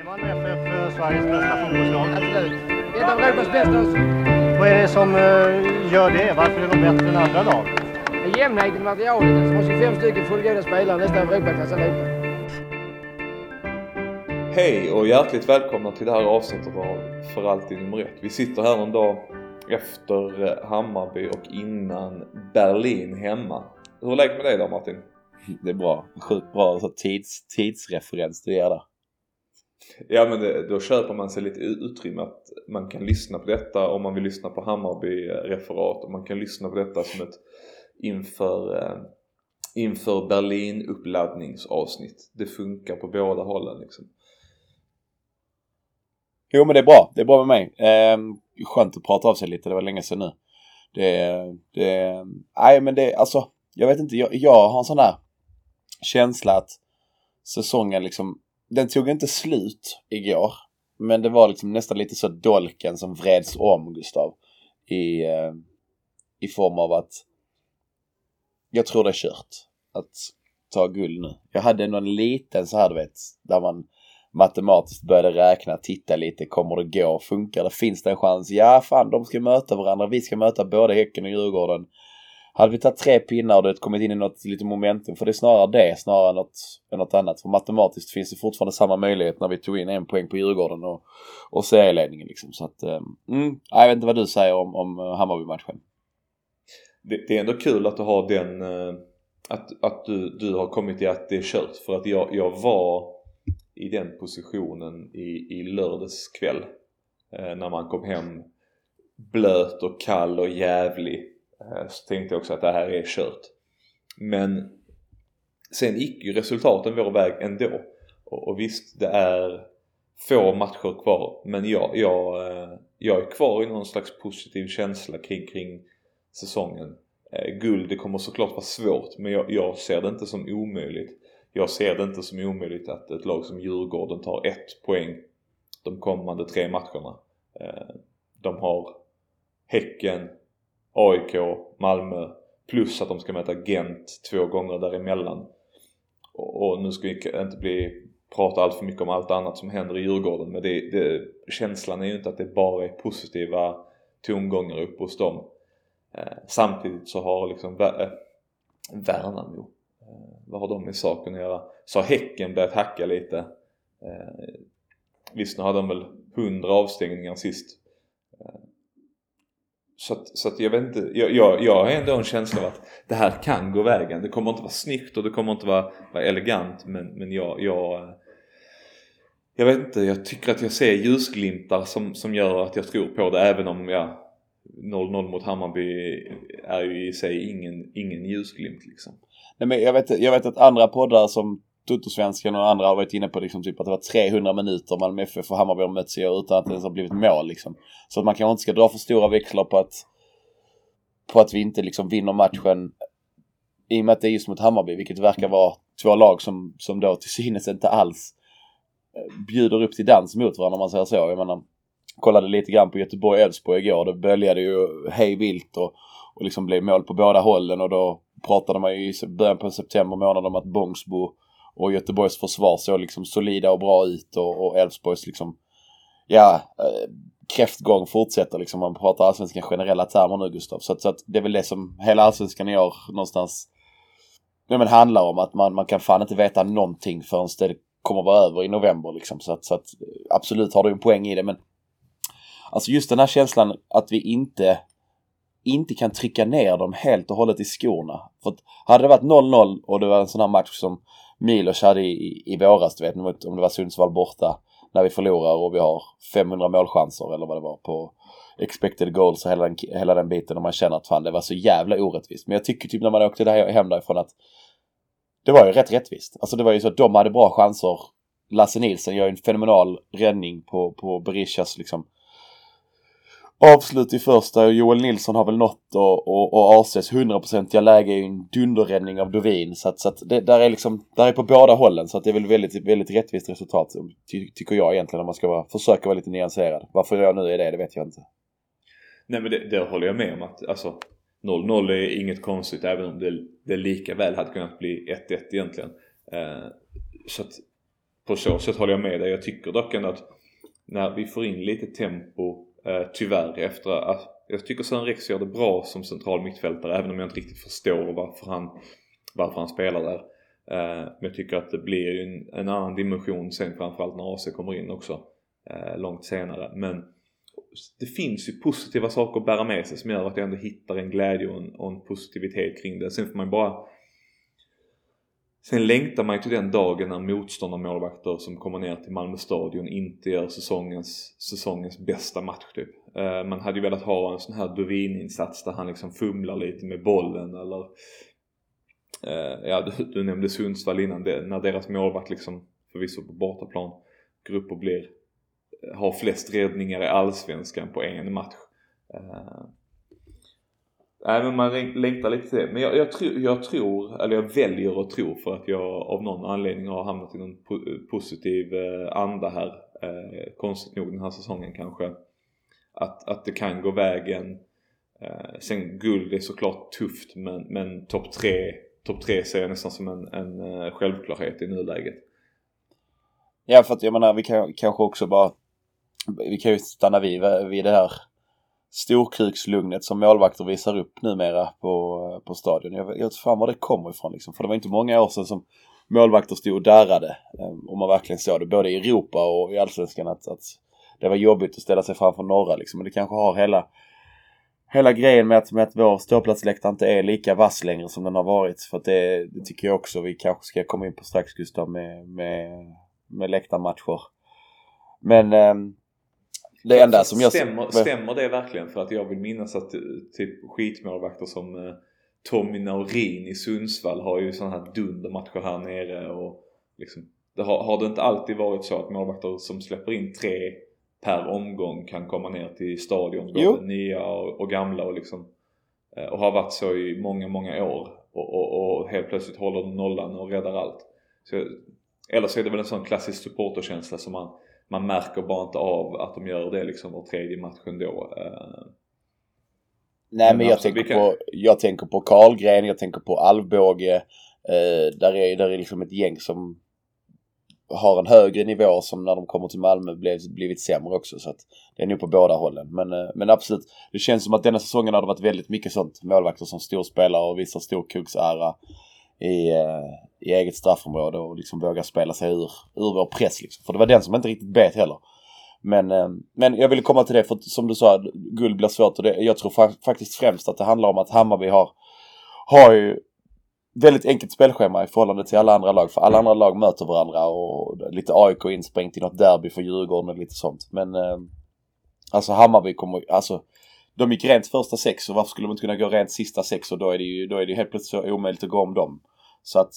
Ingeman FF Sveriges bästa fotbollslag? Absolut. Ett av Europas bästa. Vad är det som eh, gör det? Varför är de bättre än andra lag? Jämnheten i materialet. Som har 25 stycken fullgoda spelare, nästan Europaklass allihopa. Hej och hjärtligt välkomna till det här avsnittet av För alltid nummer ett. Vi sitter här en dag efter eh, Hammarby och innan Berlin hemma. Hur är läget med dig då Martin? Det är bra. Sjukt bra så tids, tidsreferens du ger där. Ja men det, då köper man sig lite utrymme att man kan lyssna på detta om man vill lyssna på Hammarby-referat och man kan lyssna på detta som ett inför, eh, inför Berlin-uppladdningsavsnitt. Det funkar på båda hållen liksom. Jo men det är bra. Det är bra med mig. Eh, skönt att prata av sig lite. Det var länge sedan nu. Det, det, nej men det, alltså. Jag vet inte. Jag, jag har en sån där känsla att säsongen liksom, den tog inte slut igår. Men det var liksom nästan lite så dolken som vreds om Gustav. I, eh, i form av att jag tror det är kört. Att ta guld nu. Jag hade någon liten så här du vet, där man matematiskt började räkna, titta lite, kommer det gå, funkar det, finns det en chans? Ja, fan de ska möta varandra, vi ska möta både Häcken och Djurgården. Hade vi tagit tre pinnar och det kommit in i något lite momentum, för det är snarare det snarare än något, än något annat. För matematiskt finns det fortfarande samma möjlighet när vi tog in en poäng på Djurgården och, och serieledningen liksom. Så att, ehm, mm, jag vet inte vad du säger om, om eh, Hammarby-matchen. Det, det, är ändå kul att du har den, eh, att, att du, du har kommit till att det är kört. För att jag, jag var i den positionen i, i lördags kväll. Eh, när man kom hem blöt och kall och jävlig. Eh, så tänkte jag också att det här är kört. Men sen gick ju resultaten vår väg ändå. Och, och visst, det är få matcher kvar. Men jag, jag, eh, jag är kvar i någon slags positiv känsla kring, kring säsongen. Eh, guld, det kommer såklart vara svårt men jag, jag ser det inte som omöjligt jag ser det inte som omöjligt att ett lag som Djurgården tar ett poäng de kommande tre matcherna. De har Häcken, AIK, Malmö plus att de ska möta Gent två gånger däremellan. Och nu ska vi inte bli, prata allt för mycket om allt annat som händer i Djurgården men det, det, känslan är ju inte att det bara är positiva tongångar uppe hos dem. Eh, samtidigt så har liksom eh, Värnamo Eh, vad har de med saken att göra? Så har Häcken börjat hacka lite. Eh, visst, nu hade de väl 100 avstängningar sist. Eh, så att, så att jag vet inte, jag, jag, jag har ändå en känsla av att det här kan gå vägen. Det kommer inte vara snyggt och det kommer inte vara, vara elegant men, men jag, jag jag vet inte, jag tycker att jag ser ljusglimtar som, som gör att jag tror på det även om ja 0-0 mot Hammarby är ju i sig ingen, ingen ljusglimt liksom. Nej, men jag, vet, jag vet att andra poddar som Tuttosvenskan och andra har varit inne på liksom typ att det var 300 minuter Malmö FF och Hammarby har mötts i år utan att det ens har blivit mål liksom. Så att man kanske inte ska dra för stora växlar på att på att vi inte liksom vinner matchen i och med att det är just mot Hammarby, vilket verkar vara två lag som, som då till synes inte alls eh, bjuder upp till dans mot varandra om man säger så. Jag menar, kollade lite grann på Göteborg-Elfsborg igår. Det böljade ju hej vilt och, och liksom blev mål på båda hållen och då pratade man ju i början på september månad om att Bångsbo och Göteborgs försvar såg liksom solida och bra ut och Elfsborgs liksom ja, eh, kräftgång fortsätter liksom. Man pratar allsvenskan generella termer nu Gustav. Så, att, så att det är väl det som hela allsvenskan i år någonstans ja, men handlar om. Att man, man kan fan inte veta någonting förrän det kommer vara över i november liksom. Så att, så att absolut har du en poäng i det men Alltså just den här känslan att vi inte inte kan trycka ner dem helt och hållet i skorna. För att hade det varit 0-0 och det var en sån här match som Milos hade i, i, våras, du vet, om det var Sundsvall borta, när vi förlorar och vi har 500 målchanser eller vad det var på expected goals och hela den, hela den biten och man känner att fan det var så jävla orättvist. Men jag tycker typ när man åkte där hem därifrån att det var ju rätt rättvist. Alltså det var ju så att de hade bra chanser. Lasse Nilsson gör en fenomenal räddning på, på Berishas liksom avslut i första och Joel Nilsson har väl nått och, och, och ACs hundraprocentiga läge är ju en dunderräddning av Dovin. Så att, så att det där är liksom, där är på båda hållen så att det är väl väldigt, väldigt rättvist resultat ty, tycker jag egentligen om man ska vara, försöka vara lite nyanserad. Varför jag nu är det, det vet jag inte. Nej men det, det håller jag med om att alltså 0-0 är inget konstigt även om det, det lika väl hade kunnat bli 1-1 egentligen. Eh, så att på så sätt håller jag med dig. Jag tycker dock ändå att när vi får in lite tempo, Eh, tyvärr, efter att jag tycker Sören Rex gör det bra som central mittfältare även om jag inte riktigt förstår varför han, varför han spelar där. Eh, men jag tycker att det blir en, en annan dimension sen framförallt när AC kommer in också. Eh, långt senare. Men det finns ju positiva saker att bära med sig som gör att jag ändå hittar en glädje och en, och en positivitet kring det. Sen får man bara Sen längtar man ju till den dagen när motståndarmålvakter som kommer ner till Malmö stadion inte gör säsongens, säsongens bästa match typ. Eh, man hade ju velat ha en sån här Dovin-insats där han liksom fumlar lite med bollen eller eh, Ja du, du, nämnde Sundsvall innan det, när deras målvakt liksom förvisso på bortaplan går upp och blir eh, har flest räddningar i Allsvenskan på en match. Nej men man längtar lite till det. Men jag, jag, tror, jag, tror, eller jag väljer att tro för att jag av någon anledning har hamnat i någon po positiv eh, anda här. Eh, konstigt nog den här säsongen kanske. Att, att det kan gå vägen. Eh, sen guld är såklart tufft men, men topp tre, top tre ser jag nästan som en, en eh, självklarhet i nuläget. Ja för att jag menar vi kan kanske också bara vi kan ju stanna vid, vid det här storkrukslugnet som målvakter visar upp numera på, på stadion. Jag, jag vet fan var det kommer ifrån liksom. För det var inte många år sedan som målvakter stod och darrade. Ehm, om man verkligen såg det både i Europa och i Allsvenskan att, att det var jobbigt att ställa sig framför norra liksom. Men det kanske har hela hela grejen med att, med att vår ståplatsläktare inte är lika vass längre som den har varit. För att det, det tycker jag också vi kanske ska komma in på strax Gustav med, med, med läktarmatcher. Men ehm, det enda som jag... Stämmer, stämmer det verkligen? För att jag vill minnas att typ skitmålvakter som eh, Tommy Naurin i Sundsvall har ju sådana här dundermatcher här nere och liksom, det har, har det inte alltid varit så att målvakter som släpper in tre per omgång kan komma ner till stadion, både nya och, och, gamla och liksom eh, och har varit så i många, många år och, och, och helt plötsligt håller de nollan och räddar allt. Så, eller så är det väl en sån klassisk supporterkänsla som man man märker bara inte av att de gör det liksom var tredje matchen då. Eh. Nej men, jag, tänker kan... på, jag tänker på Karlgren, jag tänker på Alvbåge. Eh, där, är, där är liksom ett gäng som har en högre nivå som när de kommer till Malmö blivit, blivit sämre också. Så att det är nog på båda hållen. Men, eh, men absolut, det känns som att denna säsongen har det varit väldigt mycket sånt. Målvakter som storspelare och visar storkuksära i, eh, i eget straffområde och liksom våga spela sig ur, ur vår press. Liksom. För det var den som inte riktigt bet heller. Men, eh, men jag ville komma till det för som du sa, guld blir svårt och det, jag tror fa faktiskt främst att det handlar om att Hammarby har, har ju väldigt enkelt spelschema i förhållande till alla andra lag. För alla andra lag möter varandra och lite AIK insprängt i något derby för Djurgården och lite sånt. Men eh, alltså Hammarby kommer, alltså de gick rent första sex och varför skulle de inte kunna gå rent sista sex och då är det ju, då är det helt plötsligt så omöjligt att gå om dem. Så att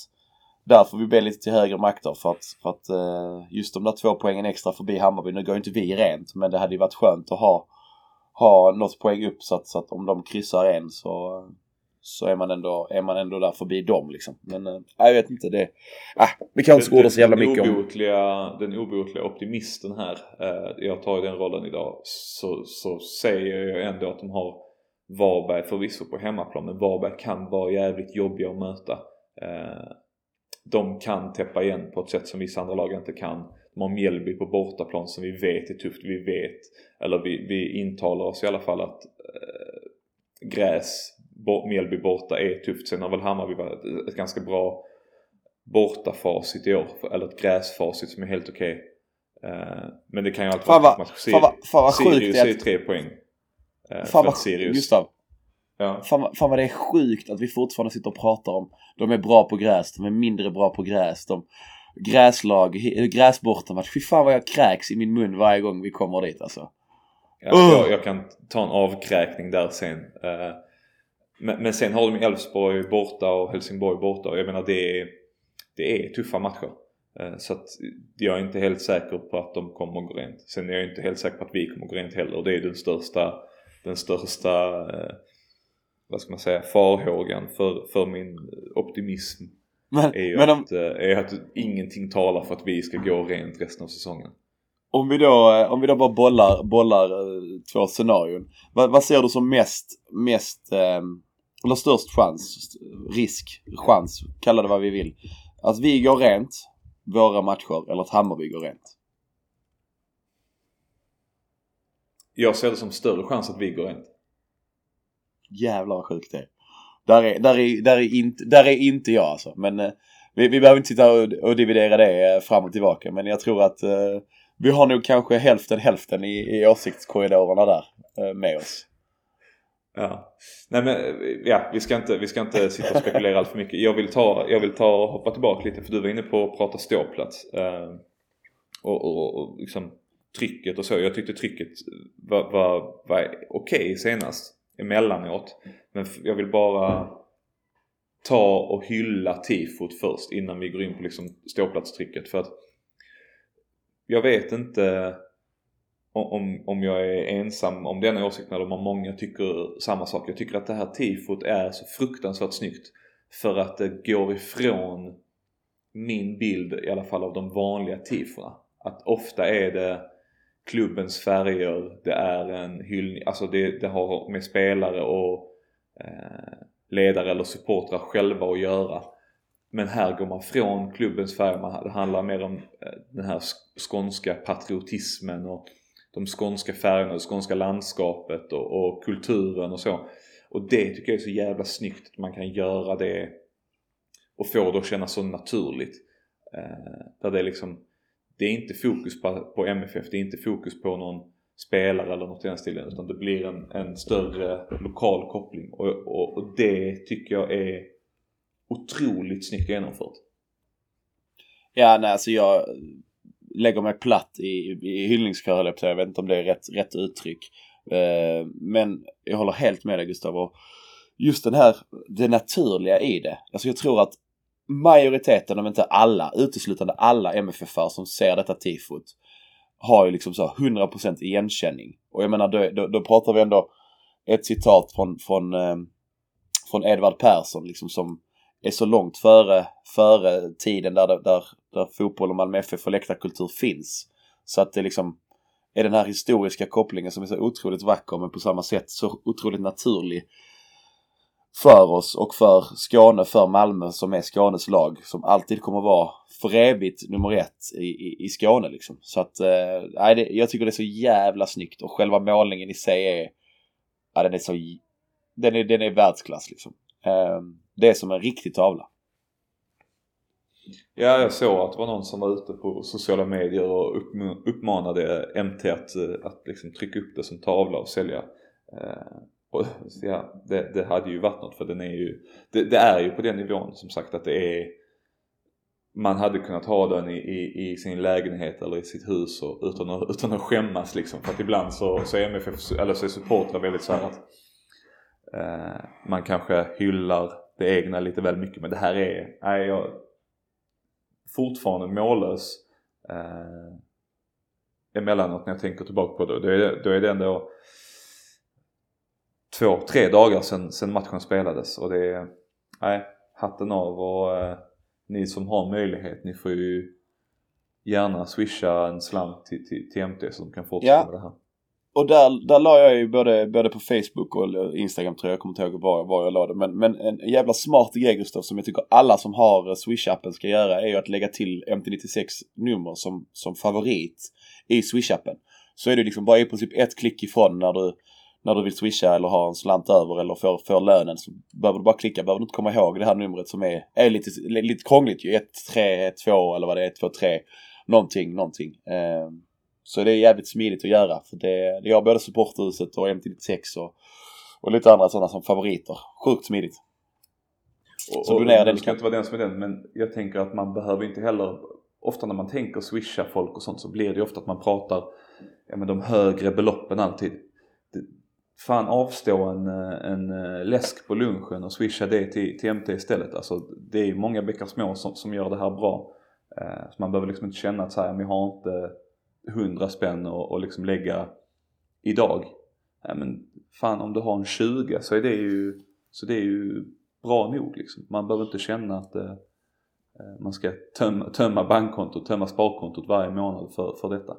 där får vi be lite till högre makter för att, för att uh, just de där två poängen extra förbi Hammarby, nu går inte vi rent men det hade ju varit skönt att ha, ha något poäng upp så att, så att om de kryssar en så, så är man ändå, är man ändå där förbi dem liksom. Men äh, jag vet inte, det... Äh, vi kan inte skåda så jävla mycket om... Den obotliga optimisten här, äh, jag tar ju den rollen idag, så, så säger jag ändå att de har Varberg förvisso på hemmaplan, men Varberg kan vara jävligt jobbiga att möta. Äh, de kan täppa igen på ett sätt som vissa andra lag inte kan. De har Mjällby på bortaplan som vi vet är tufft. Vi vet, eller vi, vi intalar oss i alla fall att äh, gräs Mjällby borta är tufft. Sen har väl Hammarby varit ett ganska bra bortafacit i år. Eller ett gräsfacit som är helt okej. Okay. Uh, men det kan ju alltid vara match. Vad sjukt Sirius är ju tre poäng. Uh, fan vad, Sirius. Gustav. Ja. Fan, fan vad det är sjukt att vi fortfarande sitter och pratar om de är bra på gräs, de är mindre bra på gräs. De, gräslag, gräsbortamatch. Fy fan vad jag kräks i min mun varje gång vi kommer dit alltså. Ja, uh. jag, jag, kan ta en avkräkning där sen. Uh, men, men sen har de Elfsborg borta och Helsingborg borta och jag menar det är, det är tuffa matcher. Eh, så att jag är inte helt säker på att de kommer att gå rent. Sen är jag inte helt säker på att vi kommer att gå rent heller det är den största, den största eh, vad ska man säga, farhågan för, för min optimism. Men, är ju men att, om... Eh, är att ingenting talar för att vi ska gå rent resten av säsongen. Om vi då, om vi då bara bollar, bollar två scenarion. Vad, vad ser du som mest, mest eh, eller störst chans, risk, chans, kalla det vad vi vill. Att vi går rent våra matcher eller att Hammarby går rent? Jag ser det som större chans att vi går rent. Jävlar vad sjukt det är. Där är, där är, där är, inte, där är inte jag alltså. Men eh, vi, vi behöver inte sitta och, och dividera det eh, fram och tillbaka. Men jag tror att eh, vi har nog kanske hälften hälften i, i åsiktskorridorerna där eh, med oss. Ja. Nej men eh, ja, vi ska inte, vi ska inte sitta och spekulera allt för mycket. Jag vill ta, jag vill ta och hoppa tillbaka lite för du var inne på att prata ståplats. Eh, och, och, och liksom trycket och så. Jag tyckte trycket var, var, var okej okay senast emellanåt. Men jag vill bara ta och hylla tifot först innan vi går in på liksom ståplatstricket För att jag vet inte om, om jag är ensam om denna åsikten eller om många tycker samma sak. Jag tycker att det här tifot är så fruktansvärt snyggt. För att det går ifrån min bild i alla fall av de vanliga tifona. Att ofta är det klubbens färger, det är en hyllning, alltså det, det har med spelare och eh, ledare eller supportrar själva att göra. Men här går man från klubbens färger, det handlar mer om eh, den här skånska patriotismen och de skånska färgerna, det skånska landskapet och, och, kulturen och så. Och det tycker jag är så jävla snyggt att man kan göra det och få det att kännas så naturligt. Eh, där det är liksom det är inte fokus på, på MFF, det är inte fokus på någon spelare eller något i den stilen utan det blir en, en större lokal koppling och, och, och det tycker jag är otroligt snyggt genomfört. Ja, nej alltså jag lägger mig platt i, i hyllningskör jag vet inte om det är rätt, rätt uttryck. Eh, men jag håller helt med dig Gustav och just den här, det naturliga i det. Alltså jag tror att majoriteten, om inte alla, uteslutande alla MFF som ser detta tifot har ju liksom så 100% igenkänning. Och jag menar då, då, då pratar vi ändå ett citat från, från, eh, från Edvard Persson liksom som är så långt före, före tiden där, där, där fotboll och Malmö FF och läktarkultur finns. Så att det liksom är den här historiska kopplingen som är så otroligt vacker men på samma sätt så otroligt naturlig för oss och för Skåne, för Malmö som är Skånes lag som alltid kommer vara för evigt nummer ett i, i, i Skåne liksom. Så att, eh, jag tycker det är så jävla snyggt och själva målningen i sig är, ja den är så, den är, den är världsklass liksom. Eh, det är som en riktig tavla. Ja, jag såg att det var någon som var ute på sociala medier och uppmanade MT att, eh, att liksom trycka upp det som tavla och sälja. Eh, och, ja, det, det, hade ju varit något för den är ju, det, det, är ju på den nivån som sagt att det är man hade kunnat ha den i, i, i sin lägenhet eller i sitt hus och, utan, att, utan att skämmas liksom. För att ibland så, så är MFF, eller så är supportrar väldigt så att eh, man kanske hyllar det egna lite väl mycket. Men det här är, nej jag fortfarande mållös eh, emellanåt när jag tänker tillbaka på det. Då är, då är det ändå två, tre dagar sedan, sedan matchen spelades och det är, nej, hatten av och eh, ni som har möjlighet, ni får ju gärna swisha en slant till, till, till MT så de kan fortsätta ja. med det här. Och där, där la jag ju både, både på Facebook och Instagram tror jag, jag kommer inte ihåg var, var jag la det. Men, men en jävla smart grej Gustav som jag tycker alla som har Swish-appen ska göra är ju att lägga till MT96 nummer som, som favorit i Swish-appen. Så är det liksom bara i princip ett klick ifrån när du när du vill swisha eller ha en slant över eller får, får lönen så behöver du bara klicka. Behöver du inte komma ihåg det här numret som är, är lite, lite krångligt ju. 1, 3, 1, 2 eller vad det är, 1, 2, 3. Någonting, någonting. Eh, så det är jävligt smidigt att göra. För det, det har både supporthuset och MT96 och, och lite andra sådana som favoriter. Sjukt smidigt. Och, så och, donera den. ska inte vara den som är den men jag tänker att man behöver inte heller Ofta när man tänker swisha folk och sånt så blir det ju ofta att man pratar ja, men de högre beloppen alltid fan avstå en, eh, en eh, läsk på lunchen och swisha det till, till MT istället. Alltså det är många bäckar små som, som gör det här bra. Eh, så man behöver liksom inte känna att så här, jag har inte hundra spänn och, och liksom lägga idag. Ja, men fan om du har en 20 så är det ju, så det är ju bra nog liksom. Man behöver inte känna att eh, man ska tömma, tömma bankkontot, tömma sparkontot varje månad för, för detta.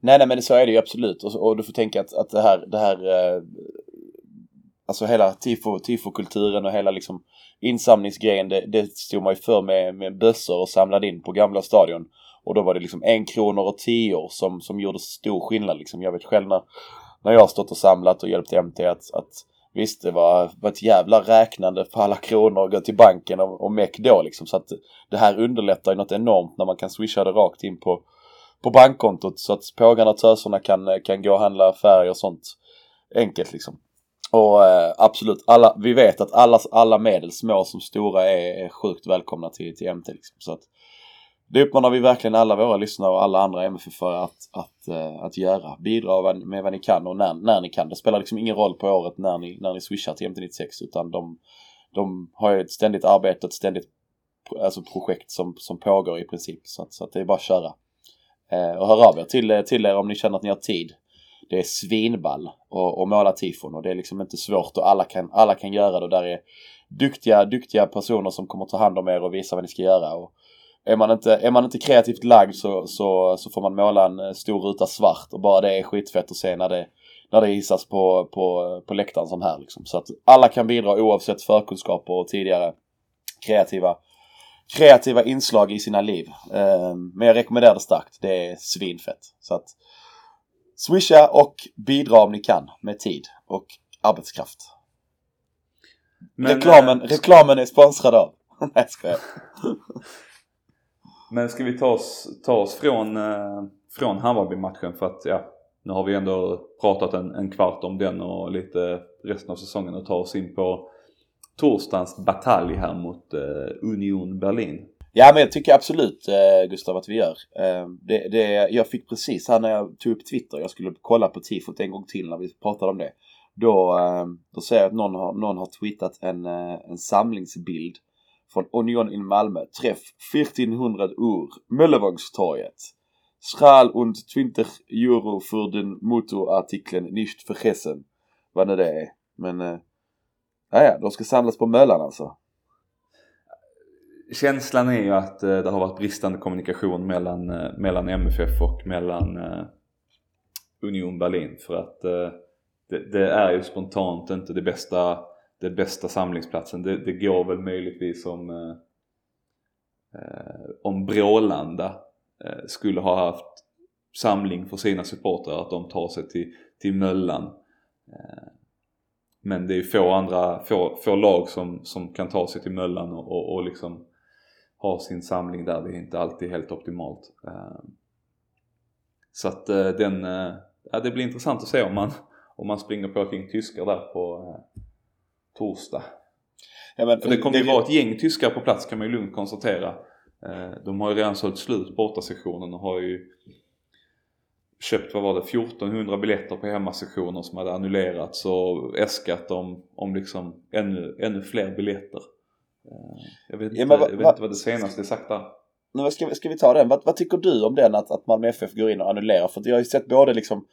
Nej, nej men så är det ju absolut. Och, och du får tänka att, att det här, det här eh, alltså hela tifo, tifokulturen och hela liksom insamlingsgrejen, det, det stod man ju för med, med bössor och samlade in på gamla stadion. Och då var det liksom en kronor och tio som, som gjorde stor skillnad liksom. Jag vet själv när, när jag har stått och samlat och hjälpt MT att, att visst det var, var ett jävla räknande på alla kronor och gå till banken och, och meck då liksom. Så att det här underlättar ju något enormt när man kan swisha det rakt in på, på bankkontot så att pågarna och töserna kan, eh, kan gå och handla färg och sånt enkelt liksom. Och eh, absolut, alla, vi vet att alla, alla medel, små som stora, är, är sjukt välkomna till, till MT. Liksom. Så att, det uppmanar vi verkligen alla våra lyssnare och alla andra MFF för att, att, eh, att göra. Bidra med vad ni kan och när, när ni kan. Det spelar liksom ingen roll på året när ni, när ni swishar till MT96 utan de, de har ju ett ständigt arbete, ett ständigt alltså projekt som, som pågår i princip. Så att, så att det är bara att köra. Eh, och hör av er till, eh, till er om ni känner att ni har tid. Det är svinball och, och måla tifon och det är liksom inte svårt och alla kan, alla kan göra det och där är duktiga, duktiga personer som kommer ta hand om er och visa vad ni ska göra. Och, är man inte, är man inte kreativt lagd så, så, så får man måla en eh, stor ruta svart och bara det är skitfett att se när det, när det hissas på, på, på läktaren som här liksom. Så att alla kan bidra oavsett förkunskaper och tidigare kreativa, kreativa inslag i sina liv. Eh, men jag rekommenderar det starkt. Det är svinfett. Så att swisha och bidra om ni kan med tid och arbetskraft. Men, reklamen, äh, reklamen är sponsrad av. Nej, jag skojar. Men ska vi ta oss, ta oss från, eh, från Hammarby-matchen för att ja, nu har vi ändå pratat en, en kvart om den och lite resten av säsongen och ta oss in på torsdagens batalj här mot eh, Union Berlin. Ja men jag tycker absolut eh, Gustav att vi gör. Eh, det, det, jag fick precis här när jag tog upp Twitter, jag skulle kolla på tifot en gång till när vi pratade om det. Då, eh, då ser jag att någon har, någon har tweetat en, eh, en samlingsbild från Union in Malmö. Träff 1400 Uhr, Möllevångstorget. Schal und 20 euro för den motorartikeln nicht vergessen. Vad nu det är. Men, eh, Ja, ja, de ska samlas på Möllan alltså. Känslan är ju att eh, det har varit bristande kommunikation mellan, eh, mellan MFF och mellan eh, Union Berlin för att det, det, är ju spontant inte det bästa den bästa samlingsplatsen. Det, det går väl möjligtvis om, eh, om Brålanda eh, skulle ha haft samling för sina supportrar, att de tar sig till, till Möllan. Eh, men det är få andra, få, få lag som, som kan ta sig till Möllan och, och, och liksom ha sin samling där. Det är inte alltid helt optimalt. Eh, så att eh, den, ja det blir intressant att se om man, om man springer på kring tyskar där på torsdag. Ja, men, för det kommer det, ju vara ett gäng tyskar på plats kan man ju lugnt konstatera. Eh, de har ju redan sålt slut bortasessionen och har ju köpt, vad var det, 1400 biljetter på hemmasessioner som hade annullerats och äskat om, om liksom ännu, ännu fler biljetter. Eh, jag vet, inte, ja, va, jag vet va, inte vad det senaste är sagt där. Ska, ska vi ta den? Vad, vad tycker du om den att, att Malmö FF går in och annullerar? För jag har ju sett både liksom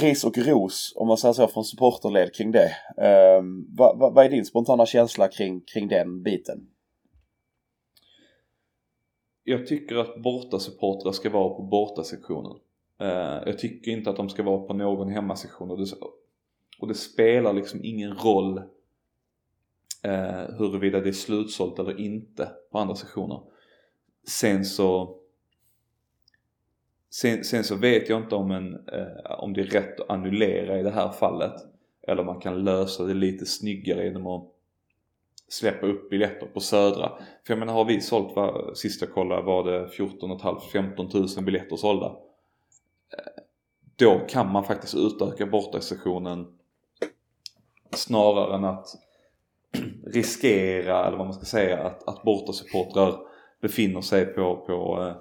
ris och ros, om man säger så, från supporterled kring det. Um, vad, vad, vad är din spontana känsla kring, kring den biten? Jag tycker att bortasupportrar ska vara på bortasektionen. Eh, jag tycker inte att de ska vara på någon hemmasektion och det, och det spelar liksom ingen roll eh, huruvida det är slutsålt eller inte på andra sektioner. Sen så Sen, sen, så vet jag inte om, en, eh, om det är rätt att annullera i det här fallet. Eller om man kan lösa det lite snyggare genom att släppa upp biljetter på Södra. För jag menar har vi sålt, va, sist jag kollade var det 14 15 000 biljetter sålda. Då kan man faktiskt utöka bortasessionen snarare än att riskera, eller vad man ska säga, att, att bortasupportrar befinner sig på, på eh,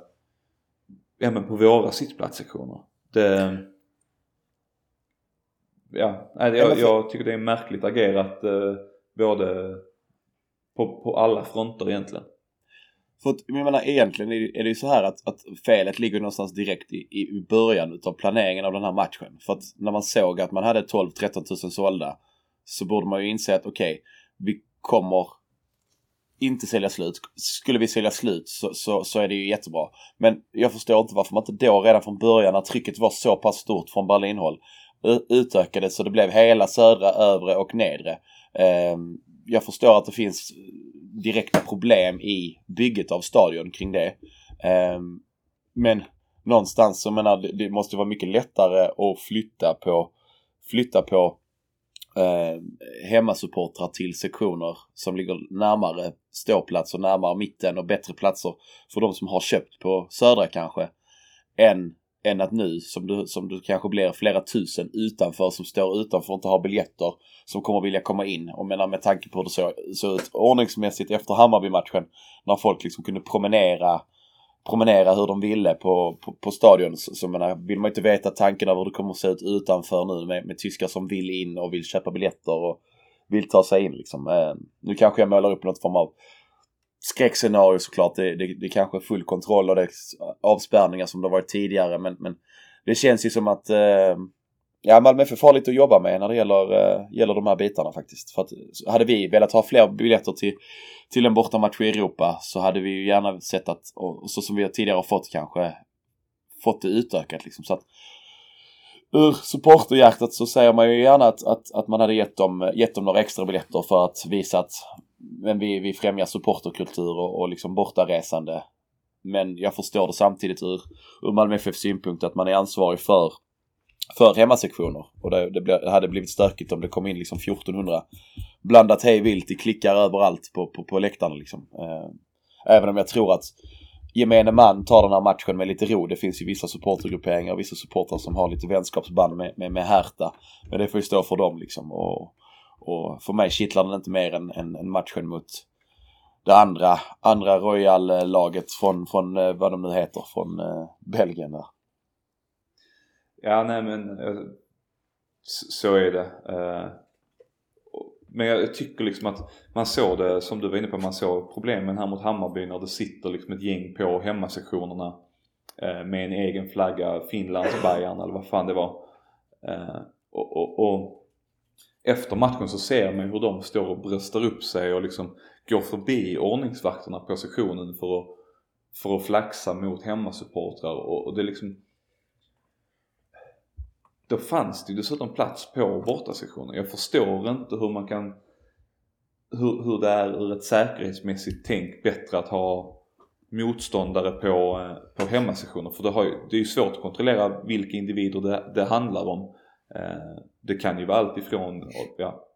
ja men på våra sittplatssektioner. Det, ja, jag, jag tycker det är märkligt agerat eh, både på, på alla fronter egentligen. För att, jag menar egentligen är det ju så här att, att felet ligger någonstans direkt i, i början utav planeringen av den här matchen. För att när man såg att man hade 12-13 000 sålda så borde man ju inse att okej, okay, vi kommer inte sälja slut. Skulle vi sälja slut så, så, så, är det ju jättebra. Men jag förstår inte varför man inte då redan från början när trycket var så pass stort från Berlinhåll utökade så det blev hela södra, övre och nedre. Ehm, jag förstår att det finns direkta problem i bygget av stadion kring det. Ehm, men någonstans så menar det, måste vara mycket lättare att flytta på flytta på eh, hemmasupportrar till sektioner som ligger närmare ståplatser, närmare mitten och bättre platser för de som har köpt på södra kanske. Än, än att nu som du, som du kanske blir flera tusen utanför som står utanför och inte har biljetter som kommer vilja komma in. Och menar med tanke på hur det såg så ut ordningsmässigt efter Hammarby-matchen när folk liksom kunde promenera promenera hur de ville på, på, på stadion. Så, så menar, vill man inte veta tanken av hur det kommer att se ut utanför nu med, med tyskar som vill in och vill köpa biljetter och vill ta sig in liksom. Eh, nu kanske jag målar upp något form av skräckscenario såklart. Det, det, det kanske är full kontroll och det är avspärrningar som det varit tidigare men, men det känns ju som att eh, Ja, Malmö är för farligt att jobba med när det gäller, eh, gäller de här bitarna faktiskt. För att hade vi velat ha fler biljetter till, till en bortamatch i Europa så hade vi ju gärna sett att, och så som vi tidigare har fått kanske, fått det utökat liksom. Så att ur supporterhjärtat så säger man ju gärna att, att, att man hade gett dem, gett dem några extra biljetter för att visa att men vi, vi främjar supporterkultur och, och liksom bortaresande. Men jag förstår det samtidigt ur, ur Malmö FFs synpunkt att man är ansvarig för för hemmasektioner. Och det, det, ble, det, hade blivit stökigt om det kom in liksom 1400 blandat hej vilt i klickar överallt på, på, på läktarna liksom. Eh, även om jag tror att gemene man tar den här matchen med lite ro. Det finns ju vissa supportergrupperingar och vissa supportrar som har lite vänskapsband med, med, med Hertha. Men det får ju stå för dem liksom. Och, och för mig kittlar den inte mer än, än, än matchen mot det andra, andra Royal-laget från, från eh, vad de nu heter, från eh, Belgien där. Ja, nej men eh, så är det. Eh, men jag tycker liksom att man såg det, som du var inne på, man såg problemen här mot Hammarby när det sitter liksom ett gäng på hemmasektionerna med en egen flagga, Finlands Bayern eller vad fan det var. Och, och, och efter matchen så ser man hur de står och bröstar upp sig och liksom går förbi ordningsvakterna på sektionen för att, för att flaxa mot hemmasupportrar och, och det är liksom då fanns det ju dessutom plats på bortasektionen. Jag förstår inte hur man kan hur, hur det är ur ett säkerhetsmässigt tänk bättre att ha motståndare på, eh, på hemmasektioner. För det, har ju, det är ju svårt att kontrollera vilka individer det, det handlar om. Eh, det kan ju vara allt ifrån ja,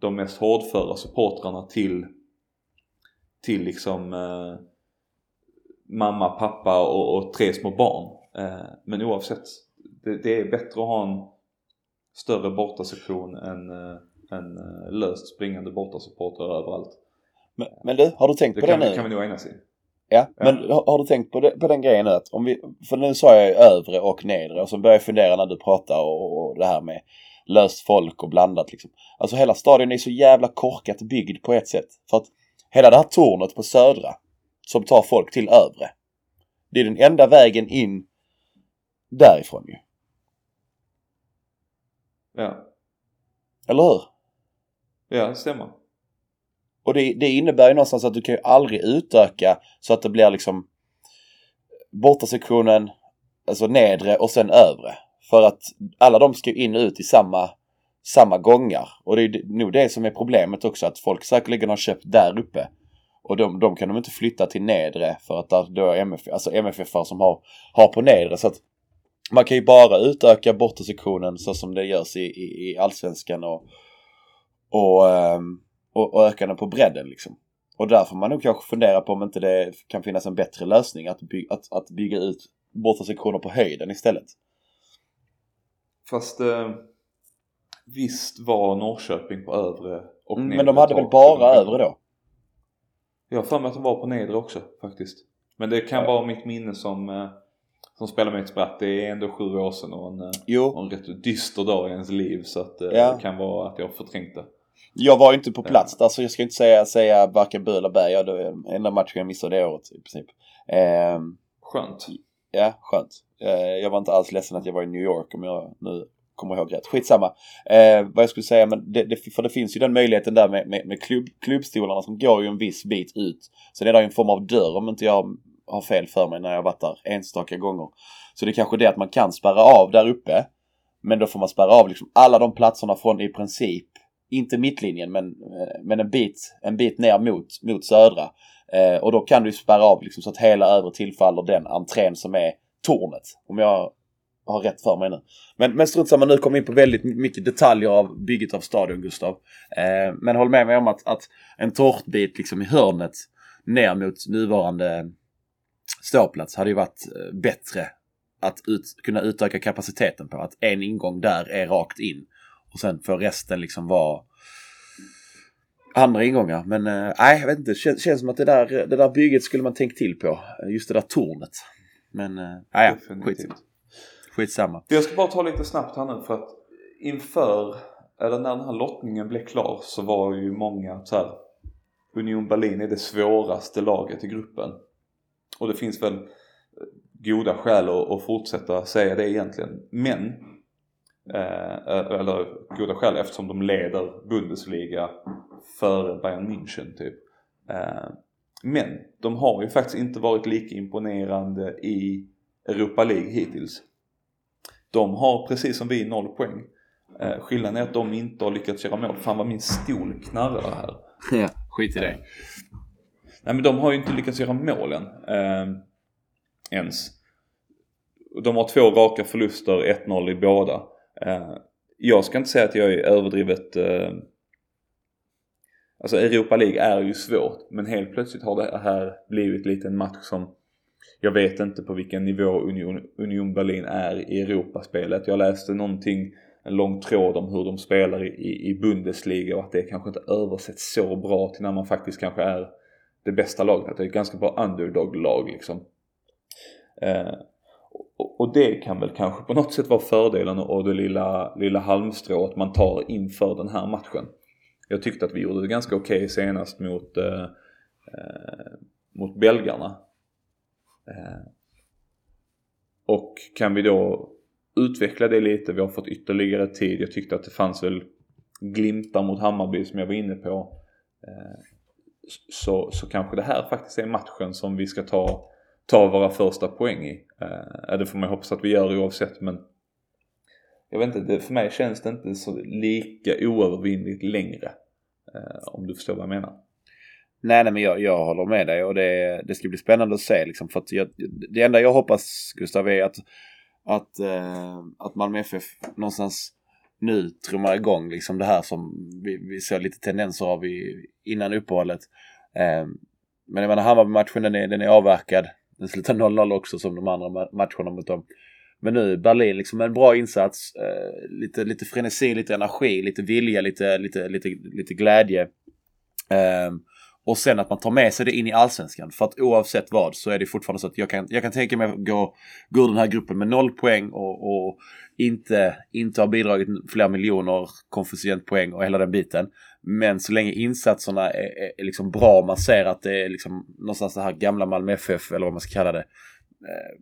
de mest hårdföra supportrarna till, till liksom eh, mamma, pappa och, och, tre små barn. Eh, men oavsett det, det, är bättre att ha en större bortasektion än en eh, eh, löst springande bortasupportrar överallt. Men, men du, har du tänkt det på kan, det nu? Det kan vi nog enas i. Ja, men har, har, du tänkt på, det, på den grejen nu att om vi, för nu sa jag ju övre och nedre och så började jag fundera när du pratade och, och det här med löst folk och blandat liksom. Alltså hela stadion är så jävla korkat byggd på ett sätt. För att hela det här tornet på södra som tar folk till övre. Det är den enda vägen in därifrån ju. Ja. Eller hur? Ja, det stämmer. Och det, det innebär ju någonstans att du kan ju aldrig utöka så att det blir liksom bortasektionen, alltså nedre och sen övre. För att alla de ska in och ut i samma, samma gångar. Och det är nog det som är problemet också att folk säkerligen har köpt där uppe. Och de, de kan de inte flytta till nedre för att där, då är MF, alltså MFF som har, har på nedre. Så att man kan ju bara utöka bortasektionen så som det görs i, i, i allsvenskan och, och, um, och, och öka den på bredden liksom. Och där får man nog kanske fundera på om inte det kan finnas en bättre lösning att, by, att, att bygga ut bortasektioner på höjden istället. Fast eh, visst var Norrköping på övre och mm, nedre Men de hade väl bara övre då? Jag har för mig att de var på nedre också faktiskt. Men det kan vara mitt minne som eh, som spelar med ett spratt. Det är ändå sju år sedan och en, eh, jo. en rätt dyster dag i ens liv så att eh, ja. det kan vara att jag förträngt det. Jag var ju inte på plats där så jag ska inte säga, säga varken bu eller bä. Jag, det är enda matchen jag missade det året i princip. Eh, skönt. Ja, skönt. Eh, jag var inte alls ledsen att jag var i New York om jag nu kommer ihåg rätt. Skitsamma. Eh, vad jag skulle säga, men det, det, för det finns ju den möjligheten där med, med, med klubb, klubbstolarna som går ju en viss bit ut. Sen är det en form av dörr om inte jag har fel för mig när jag varit där enstaka gånger. Så det är kanske det att man kan spärra av där uppe Men då får man spärra av liksom alla de platserna från i princip, inte mittlinjen men, eh, men en, bit, en bit ner mot, mot södra. Eh, och då kan du spärra av liksom så att hela övre tillfaller den entrén som är tornet. Om jag har rätt för mig nu. Men, men strunt samma, nu kommer vi in på väldigt mycket detaljer av bygget av stadion Gustav. Eh, men håll med mig om att, att en tårtbit liksom i hörnet ner mot nuvarande ståplats hade ju varit eh, bättre att ut, kunna utöka kapaciteten på. Att en ingång där är rakt in och sen får resten liksom vara andra ingångar. Men eh, nej, jag vet inte. Det känns, som att det där, det där bygget skulle man tänkt till på. Just det där tornet. Men äh, ja, skit, skitsamma. Jag ska bara ta lite snabbt här nu för att inför, eller när den här lottningen blev klar så var ju många så här Union Berlin är det svåraste laget i gruppen. Och det finns väl goda skäl att, att fortsätta säga det egentligen. Men, eh, eller goda skäl eftersom de leder Bundesliga före Bayern München typ. Eh, men de har ju faktiskt inte varit lika imponerande i Europa League hittills. De har precis som vi noll poäng. Eh, skillnaden är att de inte har lyckats göra mål. Fan vad min stol knarrar här. Ja, skit i det. Nej men de har ju inte lyckats göra målen. Eh, ens. De har två raka förluster, 1-0 i båda. Eh, jag ska inte säga att jag är överdrivet eh, Alltså Europa League är ju svårt men helt plötsligt har det här blivit lite en match som jag vet inte på vilken nivå Union, Union Berlin är i Europaspelet. Jag läste någonting, en lång tråd om hur de spelar i, i Bundesliga och att det kanske inte översätts så bra till när man faktiskt kanske är det bästa laget. Att det är ett ganska bra underdog-lag liksom. Eh, och, och det kan väl kanske på något sätt vara fördelen och det lilla, lilla halmstrået man tar inför den här matchen. Jag tyckte att vi gjorde det ganska okej okay senast mot, eh, eh, mot belgarna. Eh, och kan vi då utveckla det lite, vi har fått ytterligare tid. Jag tyckte att det fanns väl glimtar mot Hammarby som jag var inne på. Eh, så, så kanske det här faktiskt är matchen som vi ska ta, ta våra första poäng i. Eh, det får man hoppas att vi gör oavsett men jag vet inte, det, för mig känns det inte så lika oövervinnligt längre. Eh, om du förstår vad jag menar. Nej, nej men jag, jag håller med dig och det, det ska bli spännande att se liksom. För att jag, det enda jag hoppas Gustav är att, att, eh, att Malmö FF någonstans nu trummar igång liksom det här som vi, vi såg lite tendenser av i, innan uppehållet. Eh, men jag menar Hammarby-matchen den är, den är avverkad. Den slutar 0-0 också som de andra matcherna mot dem. Men nu Berlin liksom en bra insats. Eh, lite, lite frenesi, lite energi, lite vilja, lite, lite, lite, lite glädje. Eh, och sen att man tar med sig det in i allsvenskan. För att oavsett vad så är det fortfarande så att jag kan, jag kan tänka mig att gå, gå ur den här gruppen med noll poäng och, och inte, inte ha bidragit flera miljoner konfucientpoäng och hela den biten. Men så länge insatserna är, är, är liksom bra, man ser att det är liksom någonstans det här gamla Malmö FF eller vad man ska kalla det. Eh,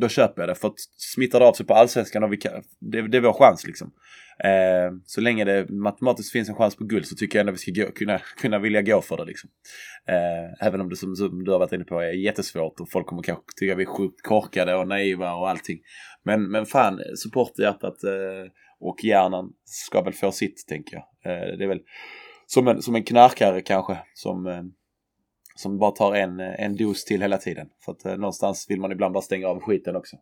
då köper jag det. För att smittar det av sig på allsvenskan och vi kan, det, det är vår chans liksom. Eh, så länge det matematiskt finns en chans på guld så tycker jag ändå vi ska gå, kunna, kunna vilja gå för det liksom. Eh, även om det som, som, du har varit inne på är jättesvårt och folk kommer kanske tycka vi är sjukt korkade och naiva och allting. Men, men fan, i eh, och hjärnan ska väl få sitt tänker jag. Eh, det är väl som en, som en knarkare kanske som eh, som bara tar en, eh, en dos till hela tiden. För att någonstans vill man ibland bara stänga av skiten också.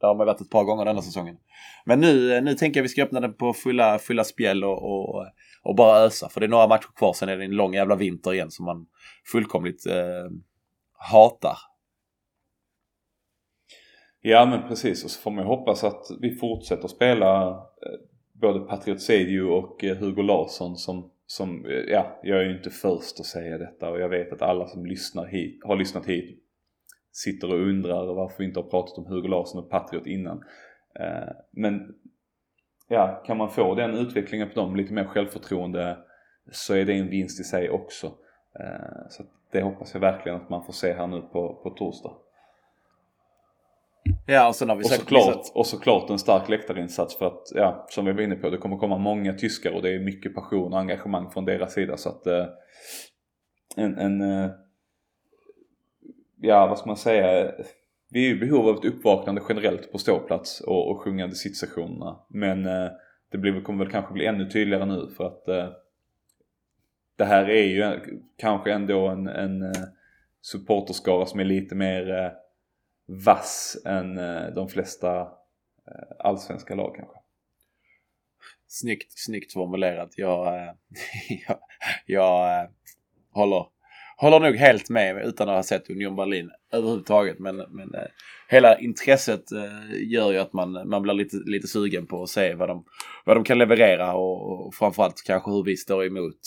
Det har man varit ett par gånger denna säsongen. Men nu, nu tänker jag vi ska öppna den på fulla, fulla spjäll och, och, och, bara ösa. För det är några matcher kvar, sen är det en lång jävla vinter igen som man fullkomligt eh, hatar. Ja men precis och så får man ju hoppas att vi fortsätter spela eh, både Patriot Sedio och eh, Hugo Larsson som som, eh, ja, jag är ju inte först att säga detta och jag vet att alla som lyssnar hit, har lyssnat hit sitter och undrar varför vi inte har pratat om Hugo Larsson och Patriot innan. Men ja, kan man få den utvecklingen på dem, lite mer självförtroende, så är det en vinst i sig också. Så det hoppas jag verkligen att man får se här nu på, på torsdag. Ja, och sen har vi och såklart, och såklart en stark läktarinsats för att, ja, som vi var inne på, det kommer komma många tyskar och det är mycket passion och engagemang från deras sida så att eh, en, en eh, ja vad ska man säga, vi är i behov av ett uppvaknande generellt på ståplats och, och sjungande sittsektionerna. Men eh, det blir, kommer väl kanske bli ännu tydligare nu för att eh, det här är ju kanske ändå en, en eh, supporterskara som är lite mer eh, vass än eh, de flesta eh, allsvenska lag kanske. Snyggt, snyggt formulerat. Jag, eh, jag, jag håller, håller nog helt med utan att ha sett Union Berlin överhuvudtaget. Men, men hela intresset gör ju att man, man blir lite, lite sugen på att se vad de, vad de kan leverera och, och framförallt kanske hur vi står emot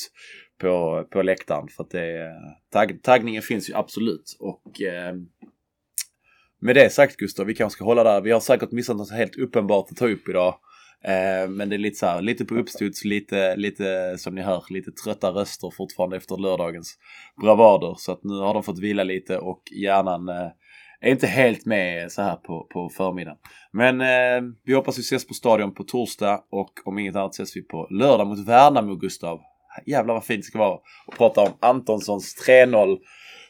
på, på läktaren. För att det, tagg, taggningen finns ju absolut. Och eh, med det sagt Gustav, vi kanske ska hålla där. Vi har säkert missat något helt uppenbart att ta upp idag. Eh, men det är lite så här, lite på uppstuds, lite, lite som ni hör, lite trötta röster fortfarande efter lördagens bravader. Så att nu har de fått vila lite och hjärnan eh, är inte helt med så här på, på förmiddagen. Men eh, vi hoppas vi ses på stadion på torsdag och om inget annat ses vi på lördag mot Värnamo Gustav. Jävlar vad fint det ska vara att prata om Antonssons 3-0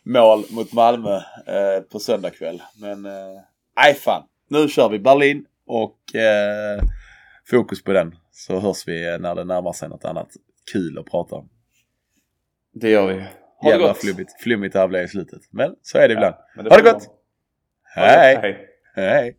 mål mot Malmö eh, på söndag kväll. Men eh, nej fan, nu kör vi Berlin och eh, fokus på den. Så hörs vi när det närmar sig något annat kul att prata om. Det gör vi. Ha det gott. flummigt, flummigt här blev i slutet. Men så är det ibland. det. Ha det gott. Hej! Hej!